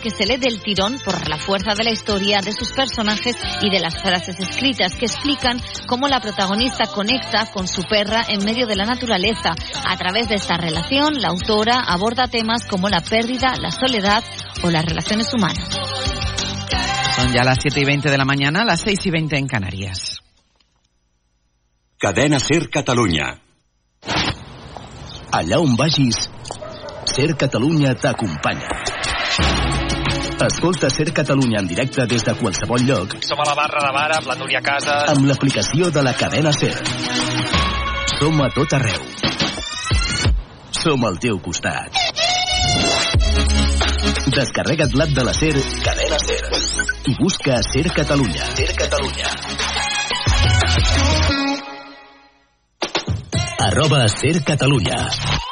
que se lee del tirón por la fuerza de la historia, de sus personajes y de las frases escritas que explican cómo la protagonista conecta con su perra en medio de la naturaleza. A través de esta relación, la autora aborda temas como la pérdida, la soledad o las relaciones humanas. Son ya las 7 y 20 de la mañana, las 6 y 20 en Canarias. Cadena Ser Catalunya. Allà on vagis, Ser Catalunya t'acompanya. Escolta Ser Catalunya en directe des de qualsevol lloc. Som a la barra de bar amb la Núria Casas. Amb l'aplicació de la cadena Ser. Som a tot arreu. Som al teu costat. Descarrega't l'app de la Ser, cadena Ser. I busca Ser Catalunya. Ser Catalunya. Arroba Ser Catalunya.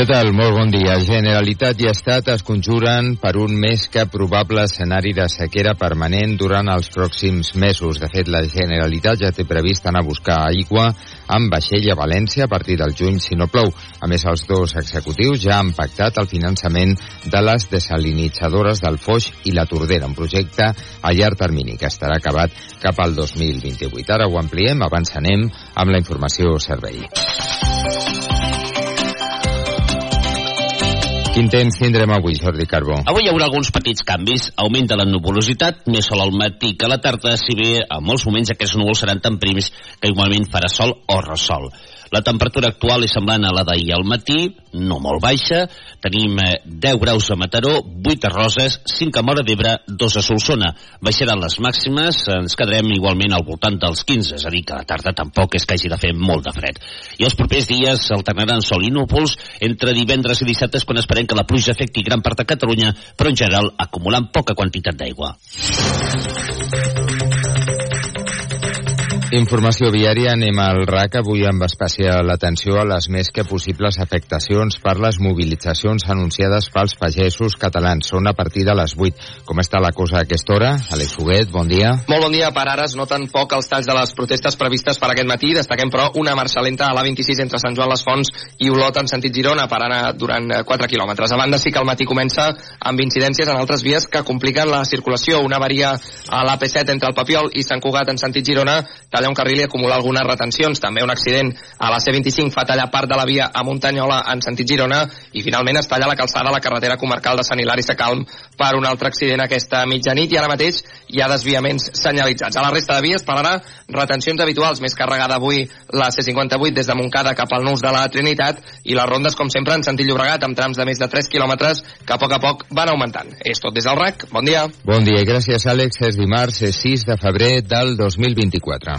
Què tal? Molt bon dia. Generalitat i Estat es conjuren per un més que probable escenari de sequera permanent durant els pròxims mesos. De fet, la Generalitat ja té previst anar a buscar aigua amb vaixell a València a partir del juny si no plou. A més, els dos executius ja han pactat el finançament de les desalinitzadores del Foix i la Tordera, un projecte a llarg termini que estarà acabat cap al 2028. Ara ho ampliem, abans anem amb la informació servei. Quin temps tindrem avui, Jordi Carbó? Avui hi haurà alguns petits canvis. Augmenta la nuvolositat, més sol al matí que a la tarda, si bé a molts moments aquests núvols seran tan prims que igualment farà sol o ressol. La temperatura actual és semblant a la d'ahir al matí, no molt baixa. Tenim 10 graus a Mataró, 8 a Roses, 5 a Mora d'Ebre, 2 a Solsona. Baixaran les màximes, ens quedarem igualment al voltant dels 15, és a dir, que la tarda tampoc és que hagi de fer molt de fred. I els propers dies alternaran sol i núvols entre divendres i dissabtes quan esperem que la pluja afecti gran part de Catalunya, però en general acumulant poca quantitat d'aigua. Informació viària, anem al RAC avui amb especial atenció a les més que possibles afectacions per les mobilitzacions anunciades pels pagesos catalans. Són a partir de les 8. Com està la cosa a aquesta hora? Alex Huguet, bon dia. Molt bon dia. Per ara es noten poc els talls de les protestes previstes per aquest matí. Destaquem, però, una marxa lenta a l'A26 entre Sant Joan les Fonts i Olot en sentit Girona per anar durant 4 quilòmetres. A banda, sí que el matí comença amb incidències en altres vies que compliquen la circulació. Una avaria a l'AP7 entre el Papiol i Sant Cugat en sentit Girona talla un carril i acumula algunes retencions. També un accident a la C25 fa tallar part de la via a Muntanyola en sentit Girona i finalment es talla la calçada a la carretera comarcal de Sant Hilari Sacalm per un altre accident aquesta mitjanit i ara mateix hi ha desviaments senyalitzats. A la resta de vies, per ara, retencions habituals, més carregada avui la C58 des de Montcada cap al Nus de la Trinitat i les rondes, com sempre, en sentit Llobregat amb trams de més de 3 quilòmetres que a poc a poc van augmentant. És tot des del RAC. Bon dia. Bon dia i gràcies, Àlex. És dimarts, és 6 de febrer del 2024.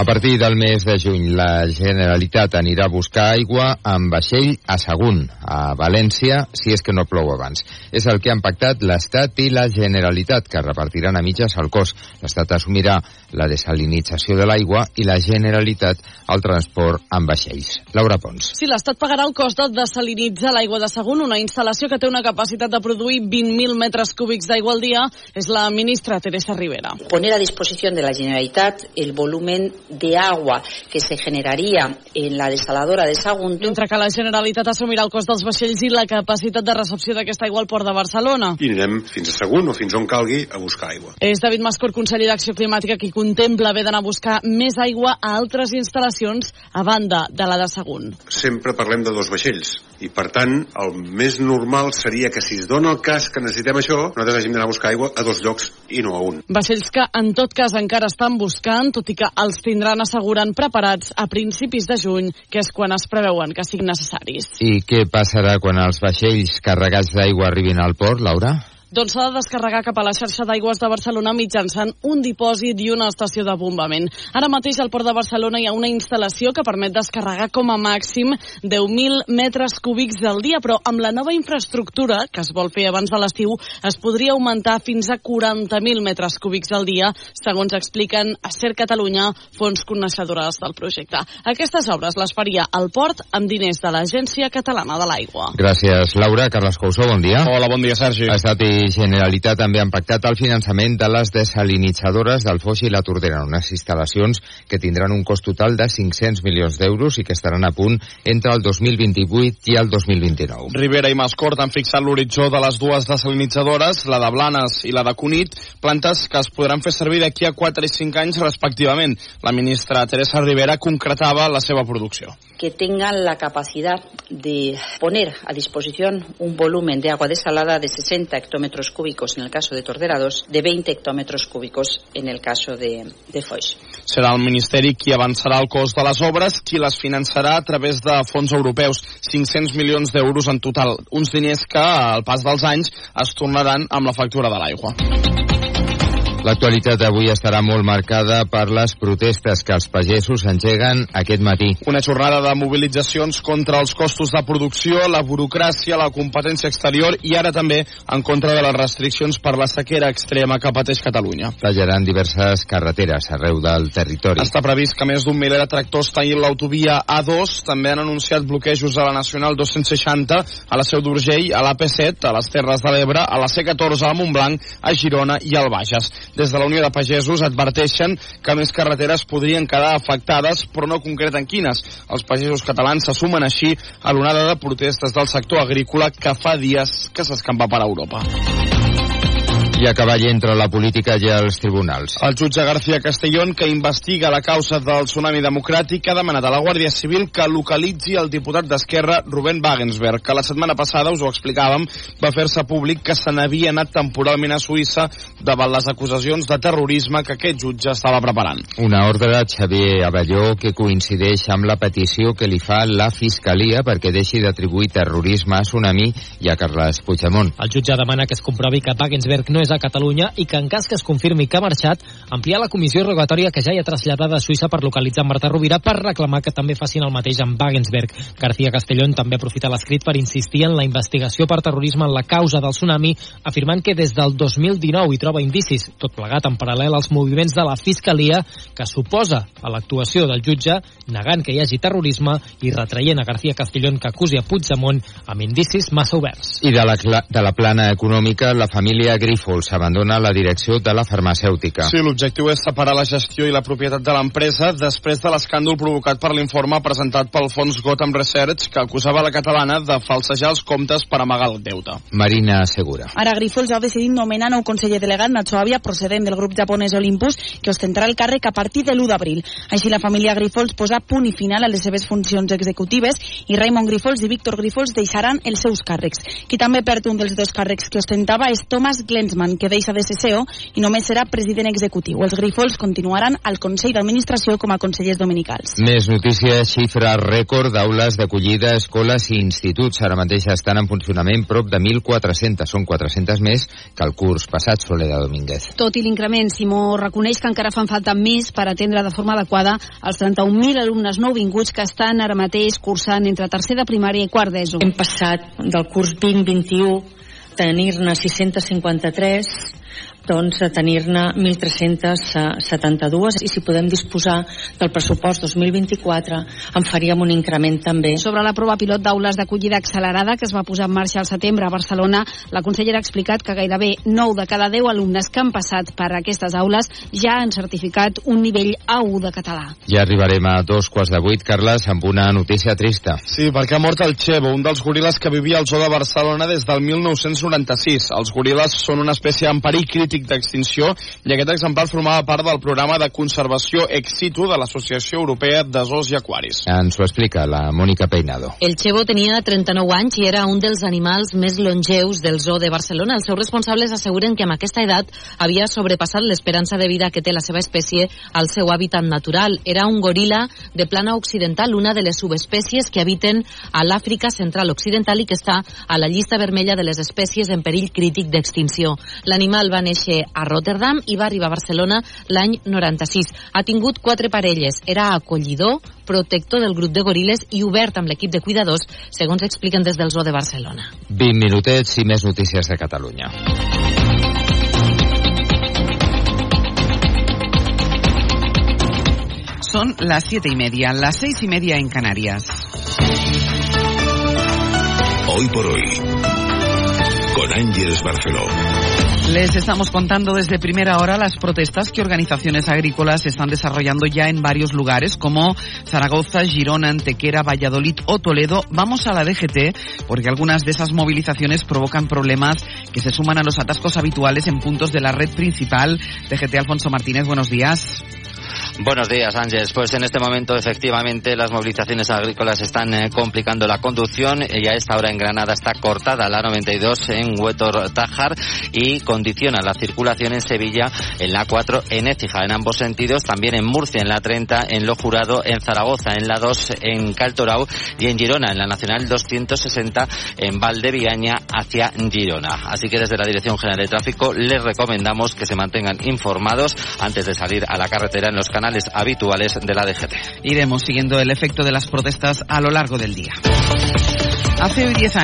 A partir del mes de juny, la Generalitat anirà a buscar aigua amb vaixell a Sagunt, a València, si és que no plou abans. És el que han pactat l'Estat i la Generalitat, que repartiran a mitges el cost. L'Estat assumirà la desalinització de l'aigua i la Generalitat el transport amb vaixells. Laura Pons. Sí, l'Estat pagarà el cost de desalinitzar l'aigua de Sagunt, una instal·lació que té una capacitat de produir 20.000 metres cúbics d'aigua al dia, és la ministra Teresa Rivera. Poner a disposició de la Generalitat el volumen de agua que se generaría en la desaladora de Sagunto. Mentre que la Generalitat assumirà el cost dels vaixells i la capacitat de recepció d'aquesta aigua al port de Barcelona. I anirem fins a Sagunt o fins on calgui a buscar aigua. És David Mascor, conseller d'Acció Climàtica, qui contempla haver d'anar a buscar més aigua a altres instal·lacions a banda de la de Sagunt. Sempre parlem de dos vaixells i per tant el més normal seria que si es dona el cas que necessitem això, nosaltres hàgim d'anar a buscar aigua a dos llocs i no a un. Vaixells que en tot cas encara estan buscant, tot i que els tindran asseguren preparats a principis de juny, que és quan es preveuen que siguin necessaris. I què passarà quan els vaixells carregats d'aigua arribin al port, Laura? Doncs s'ha de descarregar cap a la xarxa d'aigües de Barcelona mitjançant un dipòsit i una estació de bombament. Ara mateix al Port de Barcelona hi ha una instal·lació que permet descarregar com a màxim 10.000 metres cúbics al dia, però amb la nova infraestructura que es vol fer abans de l'estiu es podria augmentar fins a 40.000 metres cúbics al dia, segons expliquen a Ser Catalunya, fons coneixedores del projecte. Aquestes obres les faria el port amb diners de l'Agència Catalana de l'Aigua. Gràcies, Laura. Carles Cousó, bon dia. Hola, bon dia, Sergi. Estat i Generalitat també han pactat el finançament de les desalinitzadores del Foix i la Tordera, unes instal·lacions que tindran un cost total de 500 milions d'euros i que estaran a punt entre el 2028 i el 2029. Rivera i Mascort han fixat l'horitzó de les dues desalinitzadores, la de Blanes i la de Cunit, plantes que es podran fer servir d'aquí a 4 i 5 anys respectivament. La ministra Teresa Rivera concretava la seva producció. Que tengan la capacidad de poner a disposición un volumen de agua desalada de 60 hectómetros cúbicos en el caso de Tordera 2, de 20 hectómetros cúbicos en el caso de, de Foix. Serà el Ministeri qui avançarà el cost de les obres, qui les finançarà a través de fons europeus, 500 milions d'euros en total, uns diners que al pas dels anys es tornaran amb la factura de l'aigua. L'actualitat d'avui estarà molt marcada per les protestes que els pagesos engeguen aquest matí. Una jornada de mobilitzacions contra els costos de producció, la burocràcia, la competència exterior i ara també en contra de les restriccions per la sequera extrema que pateix Catalunya. Tallaran diverses carreteres arreu del territori. Està previst que més d'un miler de tractors tallin l'autovia A2. També han anunciat bloquejos a la Nacional 260, a la Seu d'Urgell, a l'AP7, a les Terres de l'Ebre, a la C14, a Montblanc, a Girona i al Bages. Des de la Unió de Pagesos adverteixen que més carreteres podrien quedar afectades, però no concreten quines. Els pagesos catalans se sumen així a l'onada de protestes del sector agrícola que fa dies que s'escampa per Europa. I a cavall entre la política i els tribunals. El jutge García Castellón, que investiga la causa del tsunami democràtic, ha demanat a la Guàrdia Civil que localitzi el diputat d'Esquerra, Rubén Wagensberg, que la setmana passada, us ho explicàvem, va fer-se públic que se n'havia anat temporalment a Suïssa davant les acusacions de terrorisme que aquest jutge estava preparant. Una ordre de Xavier Avelló que coincideix amb la petició que li fa la Fiscalia perquè deixi d'atribuir terrorisme a Tsunami i a Carles Puigdemont. El jutge demana que es comprovi que Wagensberg no és a Catalunya i que en cas que es confirmi que ha marxat, ampliar la comissió rogatòria que ja hi ha traslladada a Suïssa per localitzar Marta Rovira per reclamar que també facin el mateix amb Wagensberg. García Castellón també aprofita l'escrit per insistir en la investigació per terrorisme en la causa del tsunami, afirmant que des del 2019 hi troba indicis, tot plegat en paral·lel als moviments de la Fiscalia que suposa a l'actuació del jutge negant que hi hagi terrorisme i retraient a García Castellón que acusi a Puigdemont amb indicis massa oberts. I de la, de la plana econòmica, la família Grífols abandona la direcció de la farmacèutica. Sí, l'objectiu és separar la gestió i la propietat de l'empresa després de l'escàndol provocat per l'informe presentat pel fons Gotham Research que acusava la catalana de falsejar els comptes per amagar el deute. Marina Segura. Ara Grifols ha decidit nomenar nou conseller delegat Nacho Avia, procedent del grup japonès Olympus, que ostentarà el càrrec a partir de l'1 d'abril. Així la família Grifols posa punt i final a les seves funcions executives i Raymond Grifols i Víctor Grifols deixaran els seus càrrecs. Qui també perd un dels dos càrrecs que ostentava és Thomas Glensman, que deixa de ser CEO i només serà president executiu. Els Grifols continuaran al Consell d'Administració com a consellers dominicals. Més notícies, xifra rècord d'aules d'acollida, escoles i instituts. Ara mateix estan en funcionament prop de 1.400. Són 400 més que el curs passat, Soledad Domínguez. Tot i l'increment, Simó reconeix que encara fan falta més per atendre de forma adequada els 31.000 alumnes nouvinguts que estan ara mateix cursant entre tercer de primària i quart d'ESO. Hem passat del curs 2021 tenir-ne 653 doncs, a tenir-ne 1.372 i si podem disposar del pressupost 2024 en faríem un increment també. Sobre la prova pilot d'aules d'acollida accelerada que es va posar en marxa al setembre a Barcelona, la consellera ha explicat que gairebé 9 de cada 10 alumnes que han passat per aquestes aules ja han certificat un nivell A1 de català. Ja arribarem a dos quarts de vuit, Carles, amb una notícia trista. Sí, perquè ha mort el Chevo, un dels goril·les que vivia al zoo de Barcelona des del 1996. Els goril·les són una espècie en perill crític crític d'extinció i aquest exemplar formava part del programa de conservació ex situ de l'Associació Europea de Zoos i Aquaris. Ens ho explica la Mónica Peinado. El Chevo tenia 39 anys i era un dels animals més longeus del zoo de Barcelona. Els seus responsables asseguren que amb aquesta edat havia sobrepassat l'esperança de vida que té la seva espècie al seu hàbitat natural. Era un goril·la de plana occidental, una de les subespècies que habiten a l'Àfrica central occidental i que està a la llista vermella de les espècies en perill crític d'extinció. L'animal va néixer a Rotterdam i va arribar a Barcelona l'any 96. Ha tingut quatre parelles. Era acollidor, protector del grup de goriles i obert amb l'equip de cuidadors, segons expliquen des del Zoo de Barcelona. 20 minutets i més notícies de Catalunya. Son las siete y media, las seis y media en Canarias. Hoy por hoy, con Ángeles Barceló. Les estamos contando desde primera hora las protestas que organizaciones agrícolas están desarrollando ya en varios lugares como Zaragoza, Girona, Antequera, Valladolid o Toledo. Vamos a la DGT porque algunas de esas movilizaciones provocan problemas que se suman a los atascos habituales en puntos de la red principal. DGT Alfonso Martínez, buenos días. Buenos días, Ángeles. Pues en este momento, efectivamente, las movilizaciones agrícolas están eh, complicando la conducción y a esta hora en Granada está cortada la 92 en Huetor Tajar y condiciona la circulación en Sevilla en la 4 en Écija en ambos sentidos, también en Murcia en la 30, en Lo Jurado, en Zaragoza en la 2, en Caltorau y en Girona en la Nacional 260 en Valdeviaña hacia Girona. Así que desde la Dirección General de Tráfico les recomendamos que se mantengan informados antes de salir a la carretera en los canales habituales de la DGT. Iremos siguiendo el efecto de las protestas a lo largo del día. Hace hoy 10 años